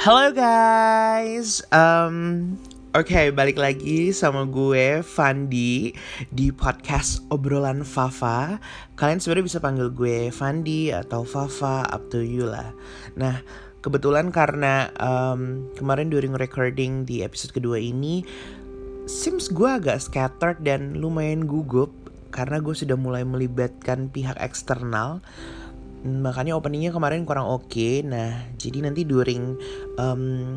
Halo guys, um, Oke, balik lagi sama gue Fandi di podcast obrolan Fafa. Kalian sebenarnya bisa panggil gue Fandi atau Fafa, up to you lah. Nah, kebetulan karena um, kemarin during recording di episode kedua ini, seems gue agak scattered dan lumayan gugup karena gue sudah mulai melibatkan pihak eksternal makanya openingnya kemarin kurang oke. Okay. nah jadi nanti during um,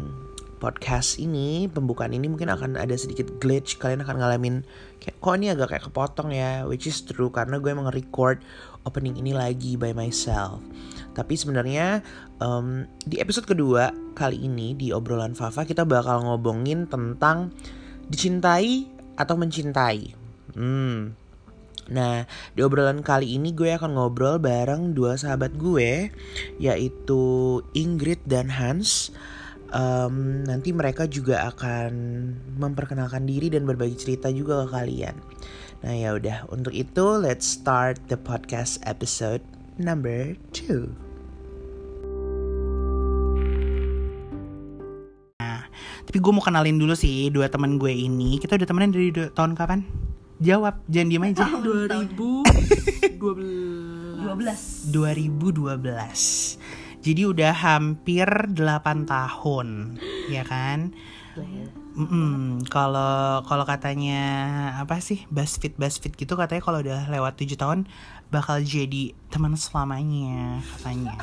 podcast ini pembukaan ini mungkin akan ada sedikit glitch. Kalian akan ngalamin kayak kok ini agak kayak kepotong ya? Which is true karena gue emang record opening ini lagi by myself. Tapi sebenarnya um, di episode kedua kali ini di obrolan Fafa kita bakal ngobongin tentang dicintai atau mencintai. Hmm Nah, di obrolan kali ini gue akan ngobrol bareng dua sahabat gue, yaitu Ingrid dan Hans. Um, nanti mereka juga akan memperkenalkan diri dan berbagi cerita juga ke kalian. Nah ya udah, untuk itu let's start the podcast episode number two. Nah, tapi gue mau kenalin dulu sih dua teman gue ini. Kita udah temenan dari tahun kapan? Jawab, jangan diem aja. 2012. 2012. Jadi udah hampir 8 tahun, ya kan? Mm kalau kalau katanya apa sih Buzzfeed Buzzfeed gitu katanya kalau udah lewat 7 tahun bakal jadi teman selamanya katanya.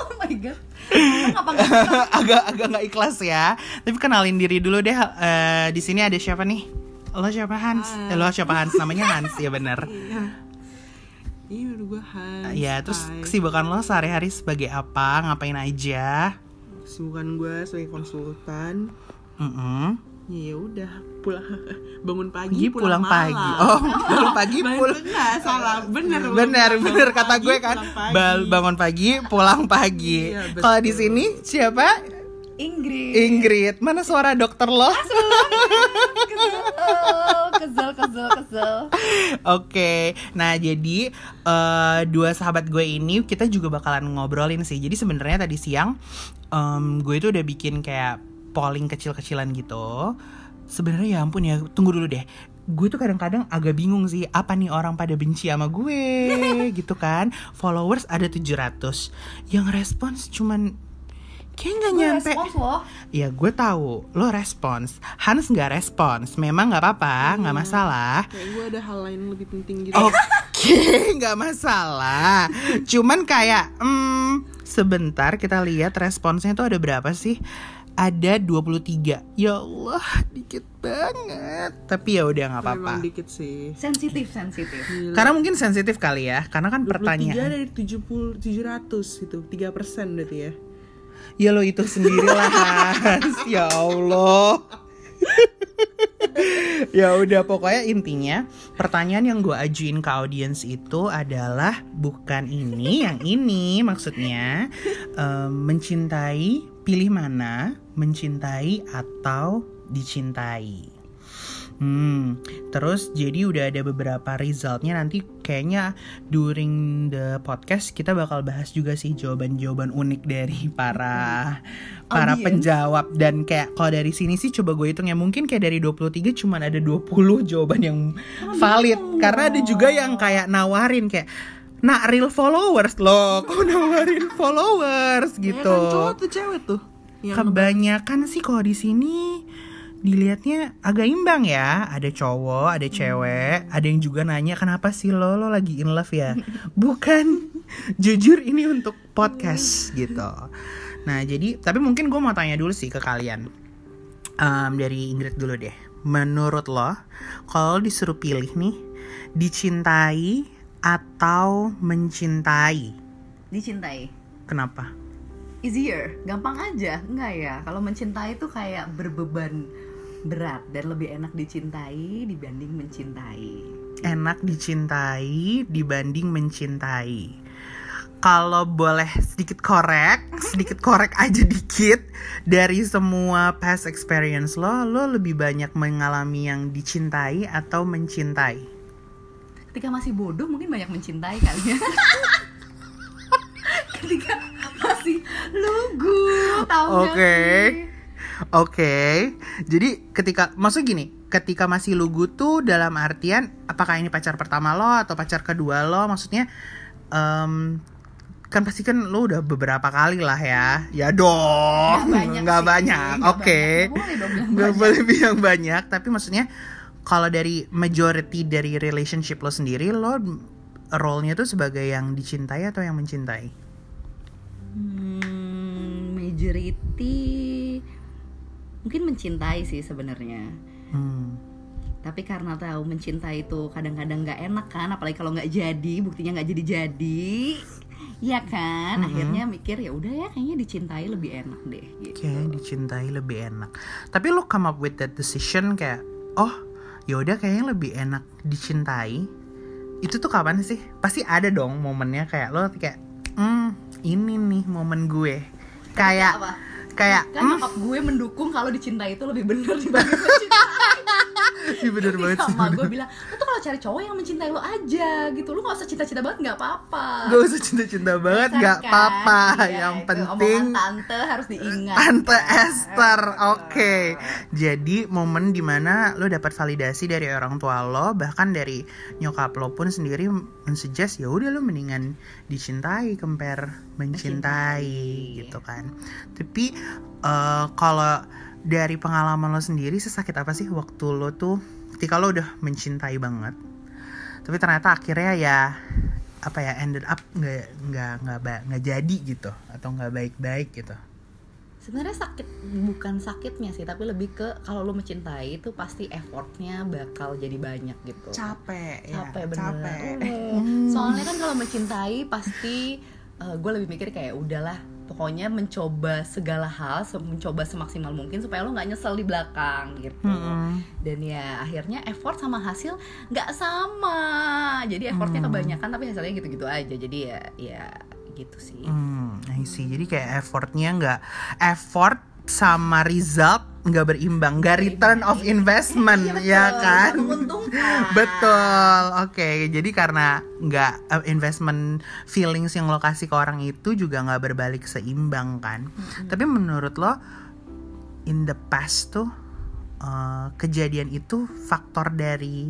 Oh my god. agak agak nggak ikhlas ya. Tapi kenalin diri dulu deh. Uh, di sini ada siapa nih? Lo siapa Hans? Eh, lo siapa Hans? Namanya Hans ya bener. Iya. Iya udah gue Hans. Ya terus Hai. kesibukan lo sehari-hari sebagai apa? Ngapain aja? Kesibukan gue sebagai konsultan. Mm -mm. Ya udah pulang bangun pagi Pagi pulang, pagi. malam. Oh, bangun pagi pulang. Enggak, salah. Bener. Bener, Bangun bener kata pagi, gue kan. pulang pagi. Bal- bangun pagi, pulang pagi. Iya. Kalau di sini siapa? Inggris. Ingrid. Mana suara dokter lo? kesel, kesel, kesel. Oke, nah jadi eh, dua sahabat gue ini kita juga bakalan ngobrolin sih. Jadi sebenarnya tadi siang em, gue itu udah bikin kayak polling kecil-kecilan gitu. Sebenarnya ya ampun ya, tunggu dulu deh. Gue tuh kadang-kadang agak bingung sih apa nih orang pada benci sama gue gitu kan. Followers ada 700. Yang respons cuman kayak nggak Gue nyampe. respons loh. Ya gue tahu lo respons. Hans nggak respons. Memang nggak apa-apa, nggak masalah. Kayak gue ada hal lain lebih penting gitu. Oke, nggak masalah. Cuman kayak, hmm, sebentar kita lihat responsnya tuh ada berapa sih? Ada 23. Ya Allah, dikit banget. Tapi ya udah nggak apa-apa. Dikit sih. Sensitif, sensitif. Gila. Karena mungkin sensitif kali ya, karena kan 23 pertanyaan. dari 70 700 itu 3 persen berarti ya Ya lo itu sendirilah Hans. ya Allah. ya udah pokoknya intinya pertanyaan yang gue ajuin ke audiens itu adalah bukan ini yang ini maksudnya em, mencintai pilih mana mencintai atau dicintai Hmm, terus jadi udah ada beberapa resultnya nanti kayaknya during the podcast kita bakal bahas juga sih jawaban-jawaban unik dari para para Audience. penjawab. Dan kayak kalau dari sini sih coba gue hitung ya mungkin kayak dari 23 cuman ada 20 jawaban yang valid. Karena ada juga yang kayak nawarin kayak nah real followers loh kok nawarin followers? Gitu. Ya kan cowok tuh cewek tuh yang kebanyakan sih kalau di sini dilihatnya agak imbang ya. Ada cowok ada cewek. Ada yang juga nanya kenapa sih lo? Lo lagi in love ya? Bukan. Jujur ini untuk podcast gitu. Nah jadi tapi mungkin gue mau tanya dulu sih ke kalian. Em, dari Ingrid dulu deh. Menurut lo kalau disuruh pilih nih dicintai atau mencintai? Dicintai. kenapa? Easier, gampang aja. Enggak ya? Kalau mencintai itu kayak berbeban berat dan lebih enak dicintai dibanding mencintai. enak dicintai dibanding mencintai. Kalau boleh sedikit korek, sedikit korek aja dikit dari semua past experience lo, lo lebih banyak mengalami yang dicintai atau mencintai? Ketika masih bodoh mungkin banyak mencintai kali ya. Ketika masih lugu tahu Oke. sih? Oke, jadi ketika maksud gini, ketika masih lugu tuh dalam artian apakah ini pacar pertama lo atau pacar kedua lo? Maksudnya em, kan pasti kan lo udah beberapa kali lah ya, ya dong, nggak Nggak banyak, oke. Nggak boleh bilang banyak, tapi maksudnya kalau dari majority dari relationship lo sendiri, lo role-nya tuh sebagai yang dicintai atau yang mencintai? Hmm, majority mungkin mencintai sih sebenarnya. Hmm. Tapi karena tahu mencintai itu kadang-kadang nggak enak kan, apalagi kalau nggak jadi, buktinya nggak jadi jadi, ya kan. Akhirnya mikir ya udah ya kayaknya dicintai lebih enak deh. Gitu. Kayak dicintai lebih enak. Tapi lo come up with that decision kayak, oh ya udah kayaknya lebih enak dicintai. Itu tuh kapan sih? Pasti ada dong momennya kayak lo kayak, hmm ini nih momen gue. Kayak, Apa? Kayak, Kan hmm, nyokap gue mendukung kalau dicintai itu lebih bener dibanding. Iya bener banget sih. sama gue bilang lu tuh kalau cari cowok yang mencintai lo aja gitu lu gak usah cinta-cinta banget nggak apa-apa Gak usah cinta-cinta banget, gak kan? apa-apa. Iya, Yang itu penting tante harus diingat Tante Esther, oke. Jadi momen di mana lo dapat validasi dari orang tua lo, bahkan dari nyokap lo pun sendiri mensuggest ya udah lo mendingan dicintai compare mencintai gitu kan. Tapi eh, kalau dari pengalaman lo sendiri sesakit apa sih waktu lo tuh ketika lo udah mencintai banget, tapi ternyata akhirnya ya apa ya ended up nggak nggak nggak nggak jadi gitu atau nggak baik-baik gitu. sebenarnya sakit bukan sakitnya sih tapi lebih ke kalau lu mencintai itu pasti effortnya bakal jadi banyak gitu capek ya capek bener capek Mm. soalnya kan kalau mencintai pasti gue lebih mikir kayak udahlah pokoknya mencoba segala hal mencoba semaksimal mungkin supaya lo nggak nyesel di belakang gitu. Mm-mm. dan ya akhirnya effort sama hasil nggak sama. Jadi effortnya kebanyakan tapi hasilnya gitu-gitu aja. Jadi ya ya gitu sih. Hmm, I see. Jadi kayak effortnya nggak effort sama result nggak berimbang, nggak return of investment, Iya, betul. ya kan? Betul. Oke, jadi karena nggak uh, investment feelings yang lo kasih ke orang itu juga nggak berbalik seimbang kan? Tapi menurut lo in the past tuh uh, kejadian itu faktor dari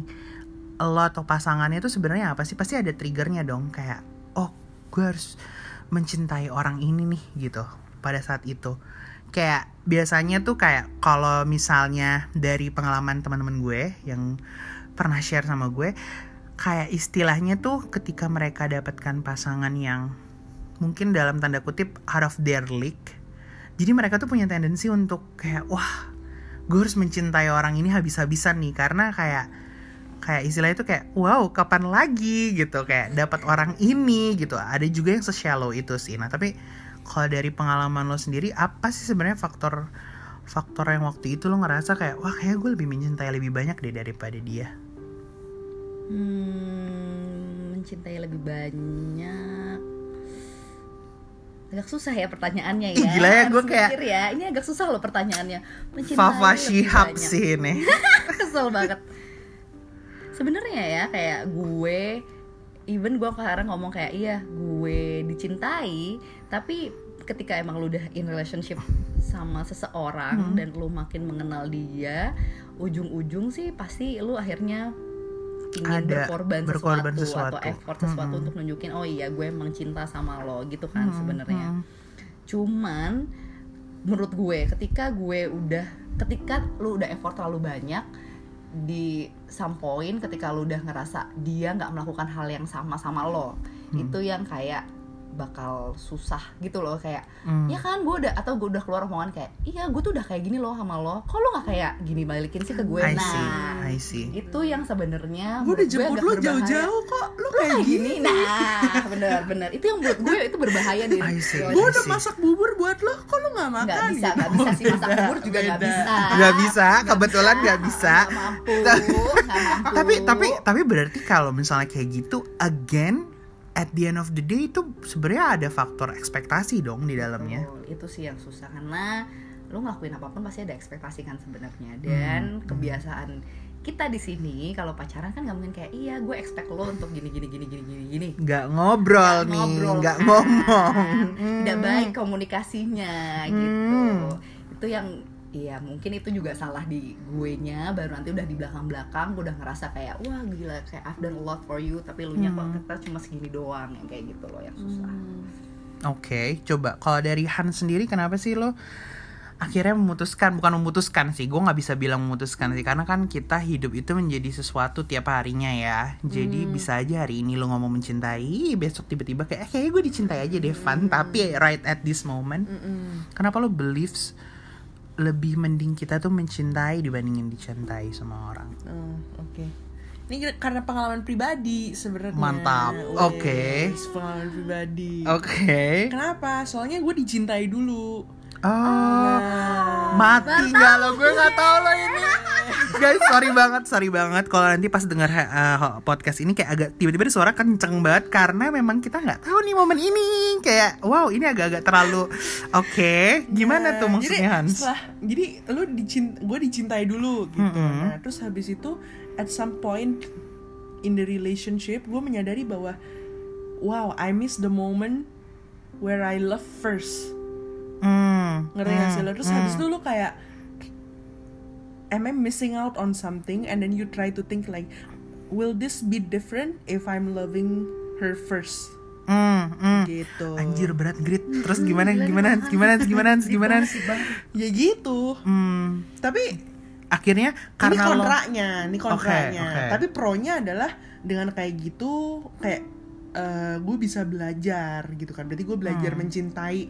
lo atau pasangannya itu sebenarnya apa sih? Pasti ada triggernya dong kayak oh gue harus mencintai orang ini nih gitu pada saat itu. Kayak biasanya tuh kayak kalau misalnya dari pengalaman teman-teman gue yang pernah share sama gue kayak istilahnya tuh ketika mereka dapatkan pasangan yang mungkin dalam tanda kutip out of their league jadi mereka tuh punya tendensi untuk kayak wah gue harus mencintai orang ini habis-habisan nih. Karena kayak kayak istilahnya tuh kayak wow kapan lagi? Gitu kayak dapat orang ini gitu. Ada juga yang se-shallow itu sih. Nah tapi kalau dari pengalaman lo sendiri apa sih sebenarnya faktor faktor yang waktu itu lo ngerasa kayak wah kayak gue lebih mencintai lebih banyak deh daripada dia Hmm, mencintai lebih banyak. Agak susah ya pertanyaannya ya. Gila ya, gua kayak- ya. Ini agak susah loh pertanyaannya. Mencintai Fafa Shihab sih ini Kesel banget. Sebenarnya ya kayak gue even gue sekarang ngomong kayak iya gue dicintai tapi ketika emang lu udah in relationship sama seseorang dan lu makin mengenal dia ujung-ujung sih pasti lu akhirnya ingin Ada, berkorban, berkorban sesuatu, atau sesuatu. effort sesuatu untuk nunjukin oh iya gue emang cinta sama lo gitu kan sebenarnya hmm. cuman menurut gue ketika gue udah ketika lu udah effort terlalu banyak di some point ketika lu udah ngerasa dia nggak melakukan hal yang sama sama lo. Itu yang kayak bakal susah gitu loh kayak Hmm. ya kan gue udah atau gue udah keluar omongan kayak iya gue tuh udah kayak gini loh sama lo kok lo nggak kayak gini balikin sih ke gue I nah see, I see. itu yang sebenarnya gue udah jemput lo jauh-jauh kok lo kayak kayak gini gini nah bener bener itu yang menurut gue itu berbahaya see. gue udah masak bubur buat lo kok lo nggak makan nggak bisa gitu? bisa sih masak bubur juga nggak Beda. bisa Nggak bisa, kebetulan nggak bisa. nggak mampu nggak mampu tapi tapi tapi berarti kalau misalnya kayak gitu again at the end of the day itu sebenarnya ada faktor ekspektasi dong di dalamnya. Betul, itu sih yang susah. Karena lu ngelakuin apa pun pasti ada ekspektasi kan sebenarnya. Dan kebiasaan kita di sini kalau pacaran kan nggak mungkin kayak iya gue expect lo untuk gini gini gini gini gini gini. Nggak ngobrol Nggak nih ngobrol nggak kan. ngomong. Tidak Hmm. baik komunikasinya gitu. Hmm. itu yang Iya mungkin itu juga salah di gue nya baru nanti udah di belakang belakang gue udah ngerasa kayak wah gila kayak I've done a lot for you tapi lu nya kok Hmm. kita cuma segini doang yang kayak gitu loh yang susah. Oke, coba. Kalau dari Han sendiri kenapa sih lo akhirnya memutuskan bukan memutuskan sih, gue nggak bisa bilang memutuskan sih karena kan kita hidup itu menjadi sesuatu tiap harinya ya. Jadi bisa aja hari ini lo ngomong mencintai, besok tiba-tiba kayak eh, kayaknya gue dicintai aja deh Van, tapi right at this moment, kenapa lo believes lebih mending kita tuh mencintai dibandingin dicintai sama orang? Oh, oke. Ini karena pengalaman pribadi sebenarnya. Mantap. Oke. Pengalaman pribadi. Oke. Kenapa? Soalnya gue dicintai dulu. Oh, mati nggak lo? Gue nggak tahu lo ini. Guys, sorry banget, sorry banget kalau nanti pas dengar uh, podcast ini kayak agak tiba-tiba suara kenceng banget karena memang kita nggak tahu nih momen ini. Kayak wow, ini agak-agak terlalu Oke, gimana tuh Nah, maksudnya jadi, Hans? Setelah, jadi lu dicint, gue dicintai dulu gitu. Mm-mm. Nah, terus habis itu at some point in the relationship gue menyadari bahwa wow, I miss the moment where I love first. Hmm, Ngerti gak sih hmm, lo? Terus habis itu lu kayak am I missing out on something and then you try to think like will this be different if I'm loving her first? hmm, hmm. Gitu. Anjir berat grit. Terus gimana gimana gimana gimana gimana Hans? Ya gitu. Hmm, Tapi akhirnya ini karena lo kontraknya, ini kontraknya. Oke, oke. Tapi pronya adalah dengan kayak gitu kayak eh, gue bisa belajar gitu kan. Berarti gue belajar Hmm. mencintai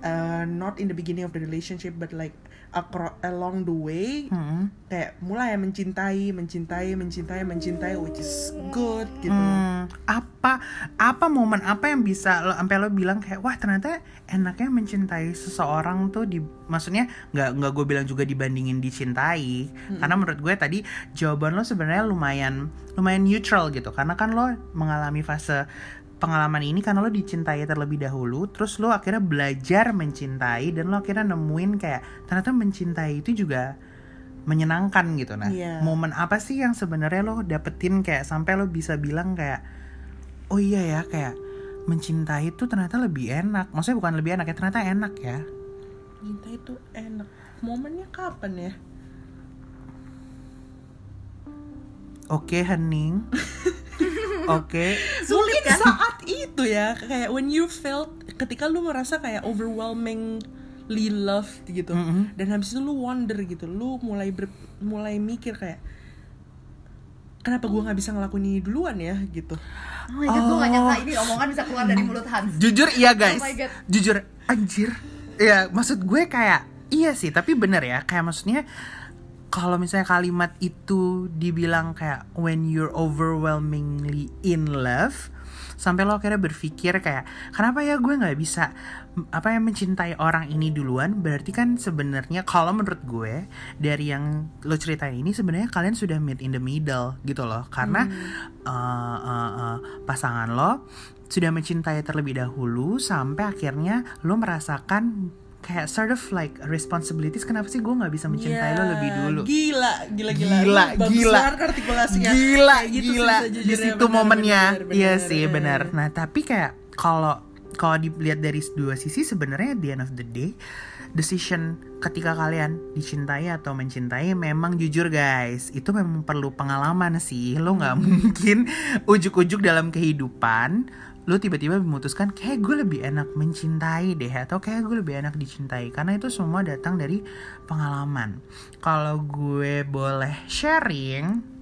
eh, not in the beginning of the relationship but like acro- along the way Hmm. kayak mulai mencintai, mencintai, mencintai, mencintai which is good gitu. Hmm, apa apa momen apa yang bisa lo sampai lo bilang kayak wah ternyata enaknya mencintai seseorang tuh di maksudnya nggak nggak gue bilang juga dibandingin dicintai karena menurut gue tadi jawaban lo sebenarnya lumayan lumayan neutral gitu karena kan lo mengalami fase pengalaman ini karena lo dicintai terlebih dahulu terus lo akhirnya belajar mencintai dan lo akhirnya nemuin kayak ternyata mencintai itu juga menyenangkan gitu nah Iya. momen apa sih yang sebenarnya lo dapetin kayak sampai lo bisa bilang kayak oh iya ya kayak mencintai itu ternyata lebih enak maksudnya bukan lebih enak ya ternyata enak ya Cinta itu enak. Momennya kapan ya? oke hening oke. Mungkin saat itu ya kayak when you felt ketika lu merasa kayak overwhelmingly loved gitu. Mm-mm. dan habis itu lu wonder gitu lu mulai ber, mulai mikir kayak kenapa gua nggak bisa ngelakuin ini duluan ya gitu. Oh my god, gue gak nyangka ini omongan bisa keluar dari mulut Hans. Jujur iya guys. Oh my God. jujur anjir. Ya maksud gue kayak iya sih tapi bener ya. Kayak maksudnya kalau misalnya kalimat itu dibilang kayak when you're overwhelmingly in love sampai lo akhirnya berpikir kayak kenapa ya gue nggak bisa apa yang mencintai orang ini duluan? Berarti kan sebenarnya kalau menurut gue dari yang lo ceritain ini sebenarnya kalian sudah meet in the middle gitu loh. Karena uh, uh, uh, pasangan lo sudah mencintai terlebih dahulu sampai akhirnya lo merasakan kayak sort of like responsibilities kenapa sih gue nggak bisa mencintai lo Ya, lebih dulu? gila gila gila Gila, bagus gila. artikulasinya gila Kayak gitu gila. di sejujurnya. situ Benar, momennya. benar, iya sih benar. nah tapi kayak kalau kalau dilihat dari dua sisi sebenarnya at the end of the day decision ketika kalian dicintai atau mencintai memang jujur guys itu memang perlu pengalaman sih. Lo nggak mungkin ujuk-ujuk dalam kehidupan lo tiba-tiba memutuskan kayak gue lebih enak mencintai deh atau kayak gue lebih enak dicintai. Karena itu semua datang dari pengalaman. Kalau gue boleh sharing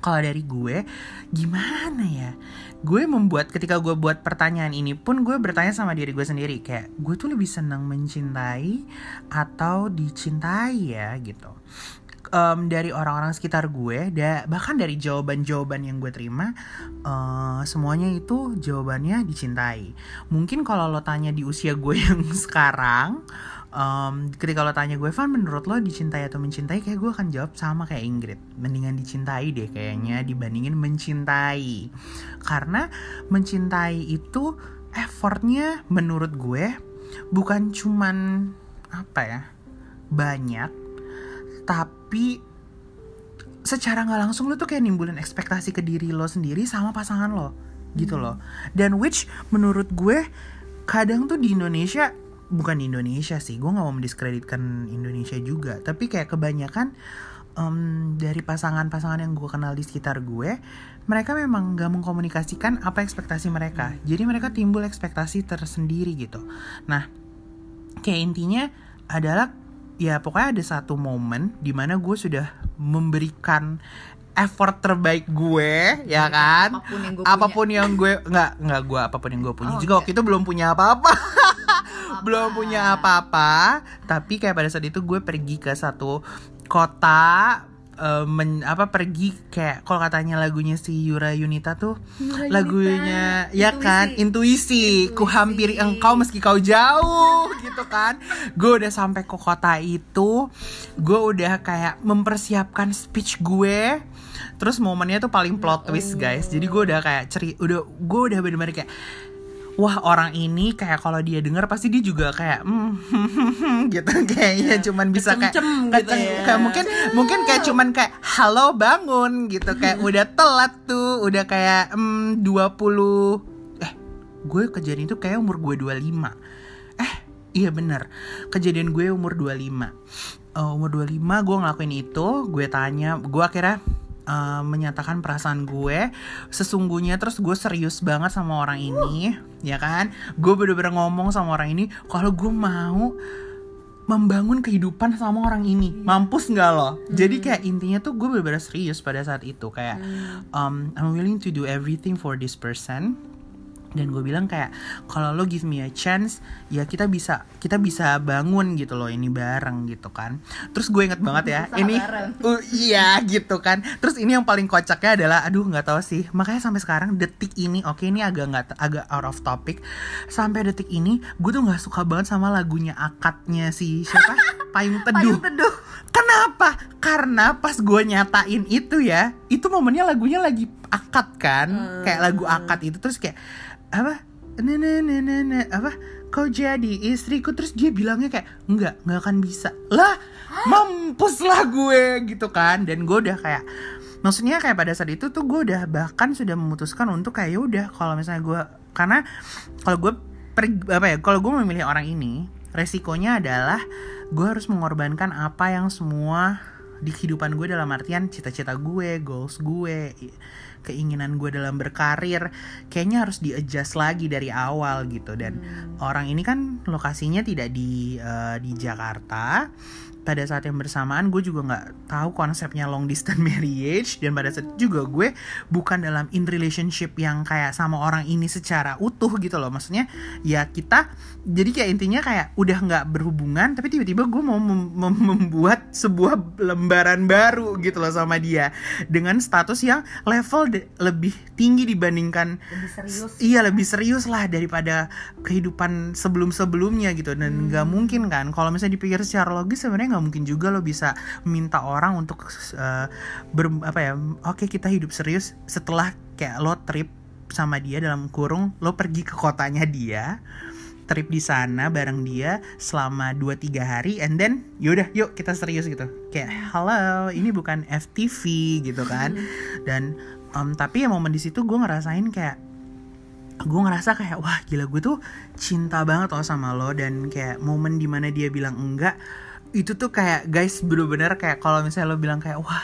kalau dari gue gimana ya? Gue membuat ketika gue buat pertanyaan ini pun gue bertanya sama diri gue sendiri kayak gue tuh lebih senang mencintai atau dicintai ya? Gitu Em, dari orang-orang sekitar gue da, bahkan dari jawaban-jawaban yang gue terima eh, semuanya itu jawabannya dicintai. Mungkin kalau lo tanya di usia gue yang sekarang em, ketika lo tanya gue Van menurut lo dicintai atau mencintai? Kayak gue akan jawab sama kayak Ingrid. Mendingan dicintai deh kayaknya dibandingin mencintai. Karena mencintai itu effortnya menurut gue bukan cuman apa ya banyak tapi secara nggak langsung lo tuh kayak nimbulin ekspektasi ke diri lo sendiri sama pasangan lo gitu loh. Dan which menurut gue kadang tuh di Indonesia bukan di Indonesia sih gue nggak mau mendiskreditkan Indonesia juga tapi kayak kebanyakan em, dari pasangan-pasangan yang gue kenal di sekitar gue mereka memang nggak mengkomunikasikan apa ekspektasi mereka. Jadi mereka timbul ekspektasi tersendiri gitu. Nah kayak intinya adalah ya pokoknya ada satu momen di mana gue sudah memberikan effort terbaik gue ya kan? Apa pun yang gue apa pun yang gue nggak nggak gue apa pun yang gue punya. Oh, juga oke. waktu itu belum punya apa-apa. Belum punya apa-apa. Tapi kayak pada saat itu gue pergi ke satu kota eh, men- apa pergi kayak kalau katanya lagunya si Yura Yunita tuh Yura lagunya Yunita, ya kan intuisi, ku hampiri engkau meski kau jauh gitu kan. Gue udah sampai ke kota itu gue udah kayak mempersiapkan speech gue. Terus momennya tuh paling plot twist guys. Jadi gue udah kayak ceri udah gue udah bener-bener kayak wah orang ini kayak kalau dia denger pasti dia juga kayak mm, gitu. Kayaknya cuman bisa kayak gitu ya. kayak mungkin mungkin kayak cuman kayak halo bangun gitu. Kayak udah telat tuh udah kayak mm, 20 eh gue kejadian itu kayak umur gue 25 eh iya bener kejadian gue umur 25 Eh, umur 25 gue ngelakuin itu gue tanya gue akhirnya eh, menyatakan perasaan gue sesungguhnya terus gue serius banget sama orang ini ya kan? Gue bener-bener ngomong sama orang ini kalau gue mau membangun kehidupan sama orang ini. Mampus nggak lo? Jadi kayak intinya tuh gue bener-bener serius pada saat itu kayak um, I'm willing to do everything for this person dan gue bilang kayak kalau lo give me a chance ya kita bisa kita bisa bangun gitu loh ini bareng gitu kan. Terus gue inget banget ya Usaha ini bareng. uh, iya gitu kan. Terus ini yang paling kocaknya adalah aduh nggak tahu sih. Makanya sampai sekarang detik ini oke ini agak nggak agak out of topic. Sampai detik ini gue tuh nggak suka banget sama lagunya akadnya si siapa payung teduh Payung Teduh. Kenapa? Karena pas gue nyatain itu ya, itu momennya lagunya lagi akad kan, kayak lagu akad itu terus kayak apa? Nah, nah, nah, apa? Kau jadi istriku terus dia bilangnya kayak enggak, enggak akan bisa. Lah, mampus lah gue gitu kan. Dan gue udah kayak maksudnya kayak pada saat itu tuh gue udah bahkan sudah memutuskan untuk kayak ya udah kalau misalnya gue karena kalau gue per- apa ya kalau gue memilih orang ini resikonya adalah gue harus mengorbankan apa yang semua di kehidupan gue dalam artian cita-cita gue, goals gue, keinginan gue dalam berkarir kayaknya harus di-adjust lagi dari awal gitu. Dan orang ini kan lokasinya tidak di eh, di Jakarta pada saat yang bersamaan gue juga nggak tahu konsepnya long distance marriage dan pada saat juga gue bukan dalam in relationship yang kayak sama orang ini secara utuh gitu loh. Maksudnya ya kita jadi kayak intinya kayak udah nggak berhubungan tapi tiba-tiba gue mau mem- mem- membuat sebuah lembaran baru gitu loh sama dia dengan status yang level lebih tinggi dibandingkan Lebih serius. Iya lebih serius lah daripada kehidupan sebelum-sebelumnya gitu. Dan nggak mungkin kan kalau misalnya dipikir secara logis sebenarnya nggak mungkin juga lo bisa minta orang untuk eh, ber apa ya oke kita hidup serius. Setelah kayak lo trip sama dia dalam kurung lo pergi ke kotanya dia trip di sana bareng dia selama 2-3 hari and then yaudah yuk kita serius gitu. Kayak halo ini bukan FTV gitu kan. Dan em, tapi ya momen di situ gue ngerasain kayak gue ngerasa kayak wah gila gue tuh cinta banget loh sama lo. Dan kayak momen di mana dia bilang enggak itu tuh kayak guys bener-bener kayak kalau misalnya lo bilang kayak wah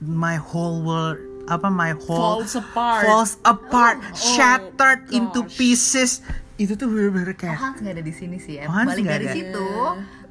my whole world apa my whole Falls apart. falls apart Oh, shattered into gosh. pieces itu tuh bener-bener Oh, kayak Hans nggak ada di sini sih ya. Oh, Hans Balik dari ada. situ,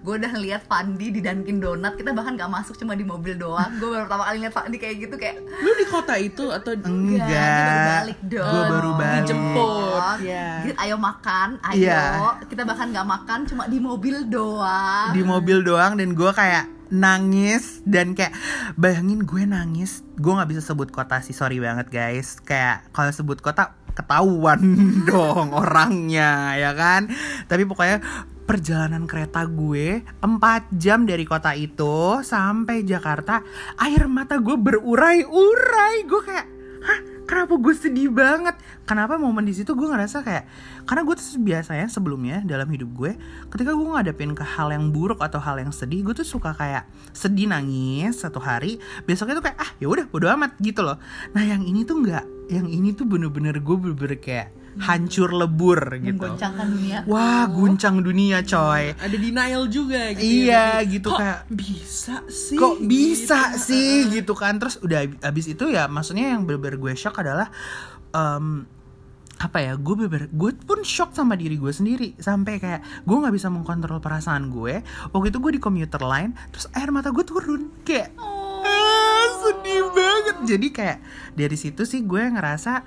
gue udah lihat Fandi di Dunkin Donat. Kita bahkan nggak masuk, cuma di mobil doang. Gue baru pertama kali lihat Fandi kayak gitu kayak Lu di kota itu atau enggak dia baru balik dong. gue baru balik Dijemput. Oh, ya. gitu, ayo makan, ayo. Iya. Kita bahkan nggak makan, cuma di mobil doang. di mobil doang dan gue kayak nangis dan kayak bayangin gue nangis gue nggak bisa sebut kota sih sorry banget guys kayak kalau sebut kota ketahuan dong orangnya ya kan tapi pokoknya perjalanan kereta gue 4 jam dari kota itu sampai Jakarta air mata gue berurai-urai. Gue kayak hah kenapa gue sedih banget? Kenapa momen di situ gue ngerasa kayak karena gue tuh biasanya sebelumnya dalam hidup gue ketika gue ngadepin ke hal yang buruk atau hal yang sedih gue tuh suka kayak sedih nangis satu hari besoknya tuh kayak ah ya udah bodo amat gitu loh. Nah yang ini tuh nggak yang ini tuh bener-bener gue bener-bener kayak hancur lebur gitu. Dunia. Wah guncang dunia coy. Ada denial juga gitu Iya, ya. gitu Kok kayak, bisa sih kok bisa gitu. sih gitu kan. Terus udah ab- abis itu ya maksudnya yang bener-bener gue shock adalah em, apa ya gue bener gue pun shock sama diri gue sendiri. Sampai kayak gue nggak bisa mengkontrol perasaan gue. Waktu itu gue di komuter line terus air mata gue turun. Kayak ah, sedih banget. Jadi kayak dari situ sih gue ngerasa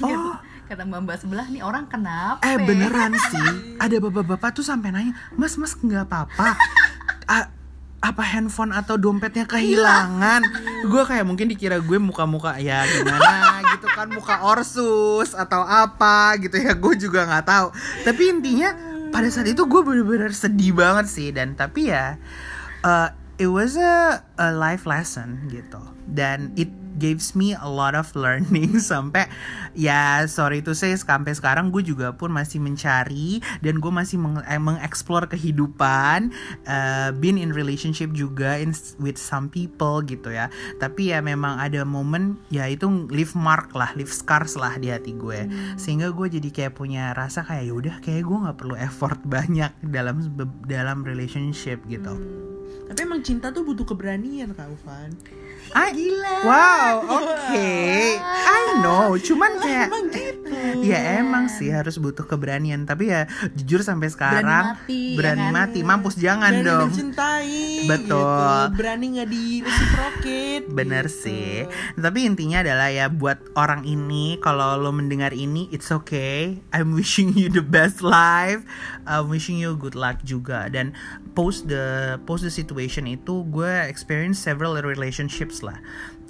oh kata mbak mbak sebelah nih orang kenapa Eh beneran sih. Ada bapak-bapak tuh sampai nanya Mas mas nggak apa-apa? Apa handphone atau dompetnya kehilangan? Gue kayak mungkin dikira gue muka-muka Ya gimana? Gitu kan Muka Orsus atau apa gitu ya Gue juga nggak tahu. Tapi intinya pada saat itu gue bener-bener sedih banget sih. Dan tapi ya uh, It was a, a life lesson gitu. Dan it gives me a lot of learning. Sampai ya sorry to say sampai sekarang gue juga pun masih mencari dan gue masih meng eh, mengeksplor kehidupan uh, been in relationship juga in, with some people gitu ya. Tapi ya memang ada momen ya itu leave mark lah leave scars lah di hati gue. Sehingga gue jadi kayak punya rasa kayak yaudah kayak gue nggak perlu effort banyak dalam dalam relationship gitu. Tapi emang cinta tuh butuh keberanian kak Ufan I, Wow, oke. I know, cuman kayak emang gitu Ya emang sih harus butuh keberanian Tapi ya jujur sampai sekarang mati, Berani ya kan? mati Mampus jangan berani dong mencintai Betul. gitu. berani nggak di reciprocate Bener gitu. sih Tapi intinya adalah ya Buat orang ini Kalau lo mendengar ini It's okay I'm wishing you the best life I'm wishing you good luck juga Dan post the Post the situation itu Gue experience several relationships lah.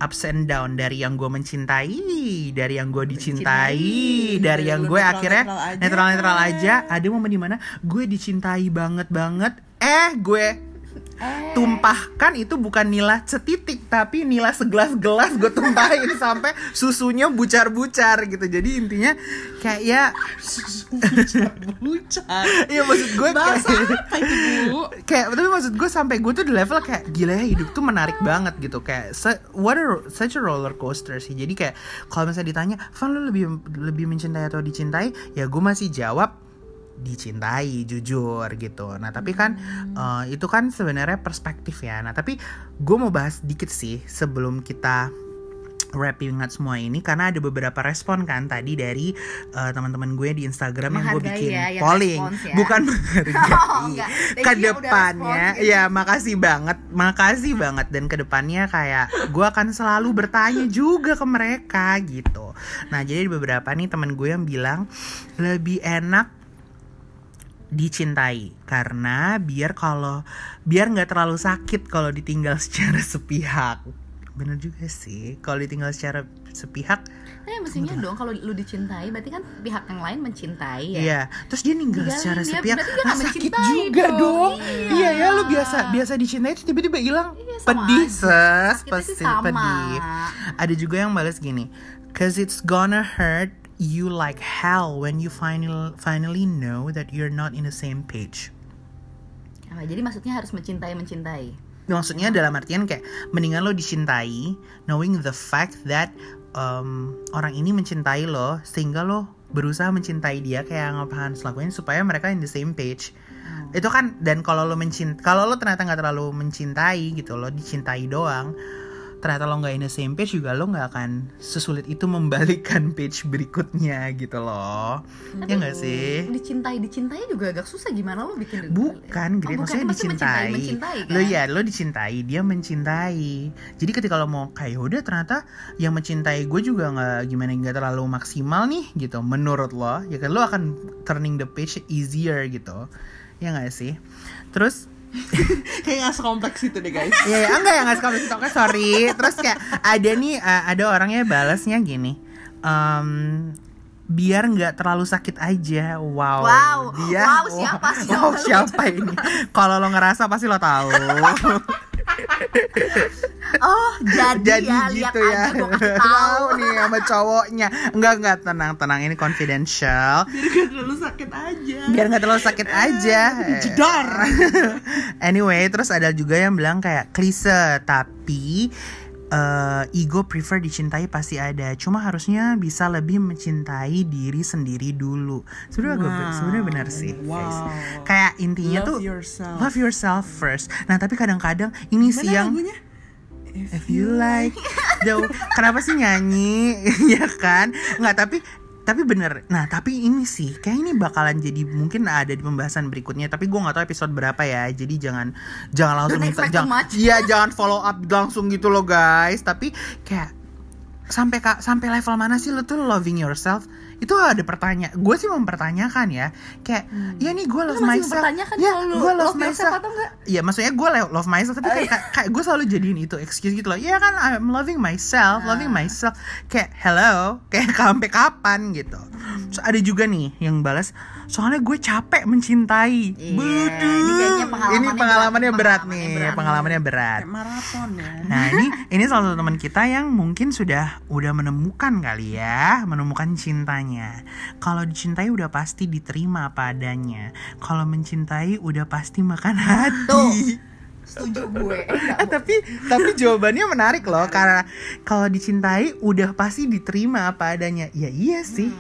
Ups and down. Dari yang gue mencintai Dari yang gue dicintai Dari yang gue akhirnya aja. Netral-netral aja. Ada momen di mana Gue dicintai banget-banget Eh gue tumpahkan itu bukan nila setitik tapi nila segelas-gelas gue tumpahin sampai susunya bucar-bucar gitu. Jadi intinya kayak ya bucar iya maksud gue kayak apa itu bu? Kayak tapi maksud gue sampai gue tuh di level kayak gila ya hidup tuh menarik banget gitu. Kayak what a, such a roller coaster sih. Jadi kayak kalau misalnya ditanya Van lu lebih lebih mencintai atau dicintai? Ya gue masih jawab dicintai jujur gitu. Nah tapi kan eh, itu kan sebenarnya perspektif ya. Nah tapi gue mau bahas dikit sih sebelum kita wrapping up semua ini karena ada beberapa respon kan tadi dari eh, teman-teman gue di Instagram yang gue Menghargai bikin ya yang polling. ya. bukan menghargai Oh, enggak. Ke depannya ya makasih banget makasih banget. Dan ke depannya kayak gue akan selalu bertanya juga ke mereka gitu. Nah jadi beberapa nih teman gue yang bilang lebih enak dicintai karena biar kalau biar nggak terlalu sakit kalau ditinggal secara sepihak bener juga sih kalau ditinggal secara sepihak Eh mestinya dong kalau lu dicintai berarti kan pihak yang lain mencintai ya. Iya, terus dia ninggal Tinggalin secara dia, sepihak. dia Ah, nggak sakit juga dong. dong. Iya. Iya ya, lu biasa biasa dicintai terus tiba-tiba hilang. Iya, pedih, ses, pasti pedih. Ada juga yang balas gini, cause it's gonna hurt you like hell when you finally finally know that you're not in the same page. Ah, jadi maksudnya harus mencintai mencintai. Maksudnya dalam artian kayak mendingan lo dicintai, knowing the fact that um, orang ini mencintai lo, sehingga lo berusaha mencintai dia kayak yang apa harus lakuin supaya mereka in the same page. Itu kan dan kalau lo mencint, kalau lo ternyata nggak terlalu mencintai gitu, lo dicintai doang, ternyata lo nggak in the same page juga lo nggak akan sesulit itu membalikkan page berikutnya gitu loh. ya nggak sih? Dicintai dicintai juga agak susah gimana lo bikin Bukan, Grit, Oh, maksudnya dicintai. mencintai, kan? Lo ya, lo dicintai, dia mencintai. Jadi ketika lo mau kayak udah ternyata yang mencintai gue juga nggak gimana nggak terlalu maksimal nih gitu. Menurut lo, ya kan lo akan turning the page easier gitu. Ya nggak sih? Terus kayak nggak sekompleks itu deh guys Iya, ya, enggak ya nggak suka TikToknya sorry. Terus kayak ada nih uh, ada orangnya balasnya gini. em, biar nggak terlalu sakit aja. Wow. Wow. Dia. Wow, siapa sih? Wow, siapa ini? Kalau lo ngerasa pasti lo tahu. Oh, jadi, jadi ya, lihat gitu ya. aja tahu. nih sama cowoknya. Enggak enggak. Tenang tenang. Ini confidential. Biar gak terlalu sakit aja. Biar nggak terlalu sakit aja. Jedar. Anyway terus ada juga yang bilang kayak klise tapi eh, ego prefer dicintai pasti ada. Cuma harusnya bisa lebih mencintai diri sendiri dulu. Sebenarnya agak be- sebenarnya benar sih guys. Wow. kayak intinya Love tuh yourself. love yourself first. Nah tapi kadang-kadang ini Mana yang lagunya? If you like. Jauh. Kenapa sih nyanyi? Ya kan? Nggak tapi tapi bener Nah tapi ini sih Kayak ini bakalan jadi Mungkin ada di pembahasan berikutnya Tapi gue gak tahu episode berapa ya Jadi jangan Jangan langsung minta jangan. Iya jangan follow up langsung gitu loh guys Tapi kayak sampai kak sampai level mana sih lo tuh loving yourself itu ada pertanyaan gue sih mempertanyakan ya. Kayak ya nih gue love myself. ya gue love love myself atau enggak? Iya maksudnya gue love myself tapi kayak, kayak, kayak gue selalu jadiin itu excuse gitu loh. Iya kan I'm loving myself, loving myself. Kayak hello, kayak sampai kapan? gitu. Terus ada juga nih yang balas soalnya gue capek mencintai. Iya, Buduh. ini kayaknya pengalamannya Ini pengalamannya berat, berat, nih, berat. pengalamannya berat. kayak maraton ya Nah ini ini salah satu teman kita yang mungkin sudah udah menemukan kali ya menemukan cintanya. Kalau dicintai udah pasti diterima apa adanya. Kalau mencintai udah pasti makan hati. Tuh. Setuju gue. Eh, tapi tapi jawabannya menarik loh karena kalau dicintai udah pasti diterima apa adanya. Ya iya sih.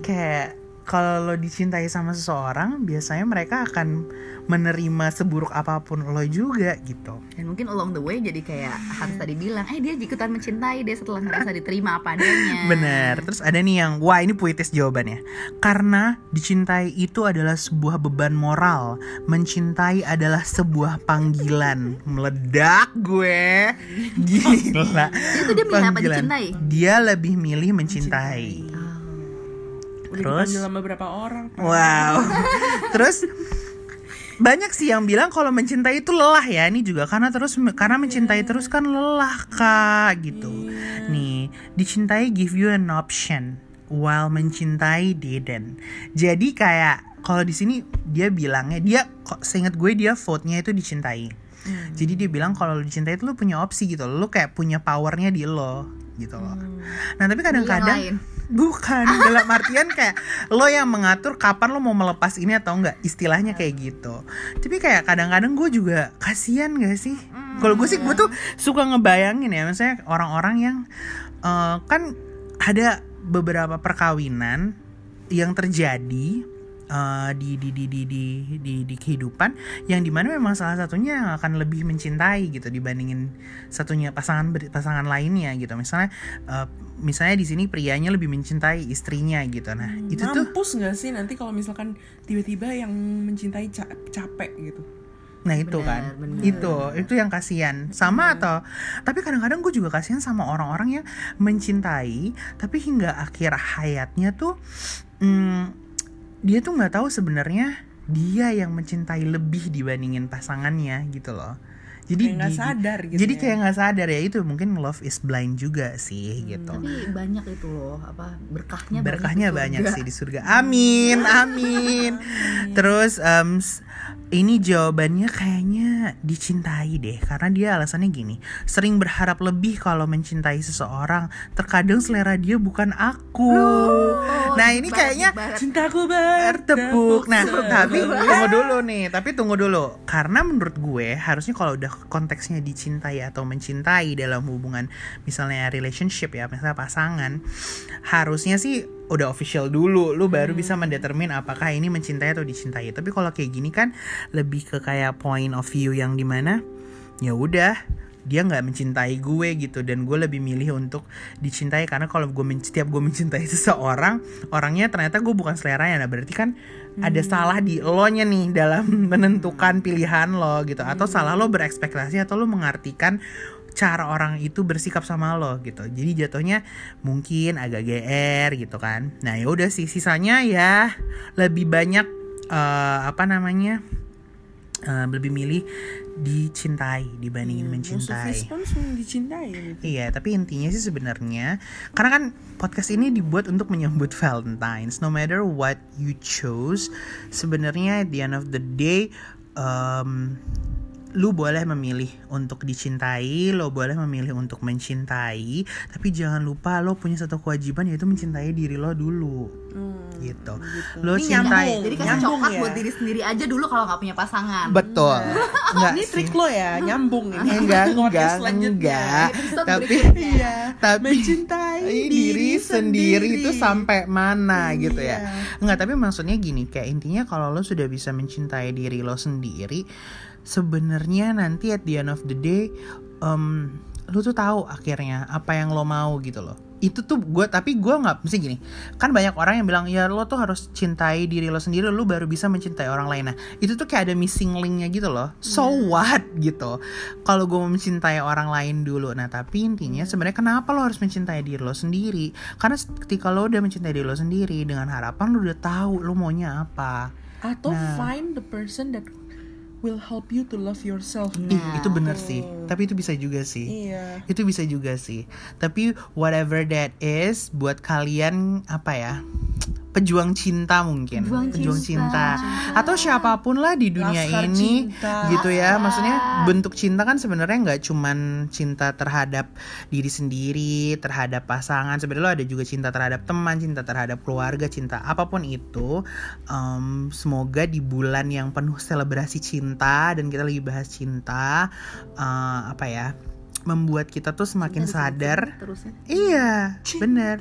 Kayak kalau lo dicintai sama seseorang biasanya mereka akan menerima seburuk apa pun lo juga gitu. Dan mungkin along the way jadi kayak harus tadi bilang, eh dia ikutan mencintai deh setelah ngerasa diterima apa adanya. Bener. Terus ada nih yang wah ini puitis jawabannya. Karena dicintai itu adalah sebuah beban moral, mencintai adalah sebuah panggilan. Meledak gue. Gila. Itu dia milih apa dicintai? Dia lebih milih mencintai. udah Terus? dipanggil sama berapa orang Pak? Wow. Terus? Banyak sih yang bilang kalau mencintai itu lelah ya. Ini juga karena terus karena mencintai terus kan lelah kak gitu. Nih dicintai give you an option while mencintai didn't. Jadi kayak kalau di sini dia bilangnya dia kok seingat gue dia vote-nya itu dicintai. Jadi dia bilang kalau lu dicintai itu lu punya opsi gitu. Lu kayak punya powernya di lo gitu loh. Nah tapi kadang-kadang. Bukan dalam artian kayak lo yang mengatur kapan lo mau melepas ini atau enggak istilahnya kayak gitu. Tapi kayak kadang-kadang gue juga kasihan gak sih? Kalau gue sih gue tuh suka ngebayangin ya, misalnya orang-orang yang eh, kan ada beberapa perkawinan yang terjadi eh, di, di di di di di di kehidupan yang di mana memang salah satunya yang akan lebih mencintai gitu dibandingin satunya pasangan pasangan lainnya gitu. Misalnya eh, misalnya di sini prianya lebih mencintai istrinya gitu. Nah itu tuh mampus nggak sih nanti kalau misalkan tiba-tiba yang mencintai ca- capek gitu? Nah itu Benar, kan, benar. itu itu yang kasihan. Sama atau, tapi kadang-kadang gue juga kasihan sama orang-orang yang mencintai, tapi hingga akhir hayatnya tuh, hmm, dia tuh nggak tahu sebenarnya dia yang mencintai lebih dibandingin pasangannya gitu loh. Jadi Kayak nggak di- sadar gitu Jadi ya. kayak nggak sadar ya itu mungkin love is blind juga sih gitu. Tapi banyak itu loh, apa berkahnya Berkahnya banyak, banyak sih di surga. Amin, amin. Terus em, s- ini jawabannya kayaknya dicintai deh karena dia alasannya gini. Sering berharap lebih kalau mencintai seseorang, terkadang selera dia bukan aku. nah, ini kayaknya barat. cintaku bertepuk. Nah, tapi tunggu dulu nih, tapi tunggu dulu. Karena menurut gue harusnya kalau udah konteksnya dicintai atau mencintai dalam hubungan misalnya relationship ya, misalnya pasangan, harusnya sih udah official dulu, lu baru bisa mendetermin apakah ini mencintai atau dicintai. Tapi kalau kayak gini kan lebih ke kayak point of view yang di mana ya udah dia nggak mencintai gue gitu dan gue lebih milih untuk dicintai karena kalau gue men- setiap gue mencintai seseorang orangnya ternyata gue bukan seleranya. Nah berarti kan ada salah di lo nya nih dalam menentukan pilihan lo gitu atau salah lo berekspektasi atau lo mengartikan cara orang itu bersikap sama lo gitu. Jadi jatuhnya mungkin agak gr gitu kan. Nah ya udah sih sisanya ya lebih banyak eh, apa namanya eh, lebih milih dicintai dibandingin of mencintai. dicintai gitu. Iya, tapi intinya sih sebenarnya karena kan podcast ini dibuat untuk menyambut Valentine's. No matter what you chose, sebenarnya at the end of the day um, lu boleh memilih untuk dicintai, lo boleh memilih untuk mencintai, tapi jangan lupa lo punya satu kewajiban yaitu mencintai diri lo dulu. gitu. Lo Ini cintai. nyambung. Jadi kasih Nyambung coklat ya? buat diri sendiri aja dulu kalau nggak punya pasangan. Betul. Enggak Ini sih. trik lo ya, nyambung ini. Enggak, enggak, enggak. Tapi. Iya, tapi mencintai diri sendiri itu sampai mana gitu ya Iya. Enggak tapi maksudnya gini kayak intinya kalau lo sudah bisa mencintai diri lo sendiri sebenarnya nanti at the end of the day em, lo tuh tahu akhirnya apa yang lo mau gitu loh. Itu tuh gue tapi gue nggak mesti gini kan banyak orang yang bilang ya lo tuh harus cintai diri lo sendiri lo baru bisa mencintai orang lain. Nah itu tuh kayak ada missing linknya gitu loh. So what gitu. Kalau gue mencintai orang lain dulu. Nah tapi intinya sebenarnya kenapa lo harus mencintai diri lo sendiri? Karena ketika lo udah mencintai diri lo sendiri dengan harapan lo udah tahu lo maunya apa. Atau Nah. find the person that will help you to love yourself. Ih, itu bener sih tapi itu bisa juga sih Iya. itu bisa juga sih tapi whatever that is buat kalian apa ya pejuang cinta mungkin Pejuang cinta. atau siapa pun lah di dunia Laskar ini cinta. gitu ya maksudnya bentuk cinta kan sebenarnya nggak cuman cinta terhadap diri sendiri terhadap pasangan sebenarnya lo ada juga cinta terhadap teman cinta terhadap keluarga cinta apa pun itu Em, semoga di bulan yang penuh selebrasi cinta dan kita lagi bahas cinta eh, apa ya membuat kita tuh semakin sadar Terusnya. Iya, bener.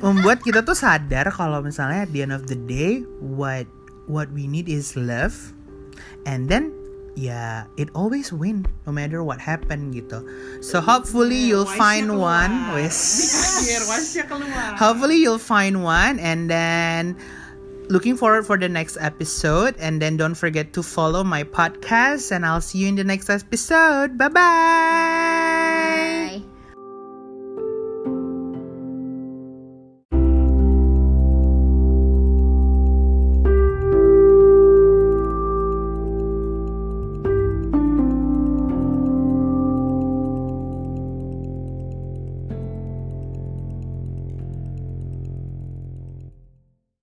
Membuat kita tuh sadar kalau misalnya at the end of the day, what what we need is love, and then ya it always win no matter what happen gitu. So hopefully you'll find one. Wes. Hopefully you'll find one, and then looking forward for the next episode. And then don't forget to follow my podcast, and I'll see you in the next episode. Bye bye.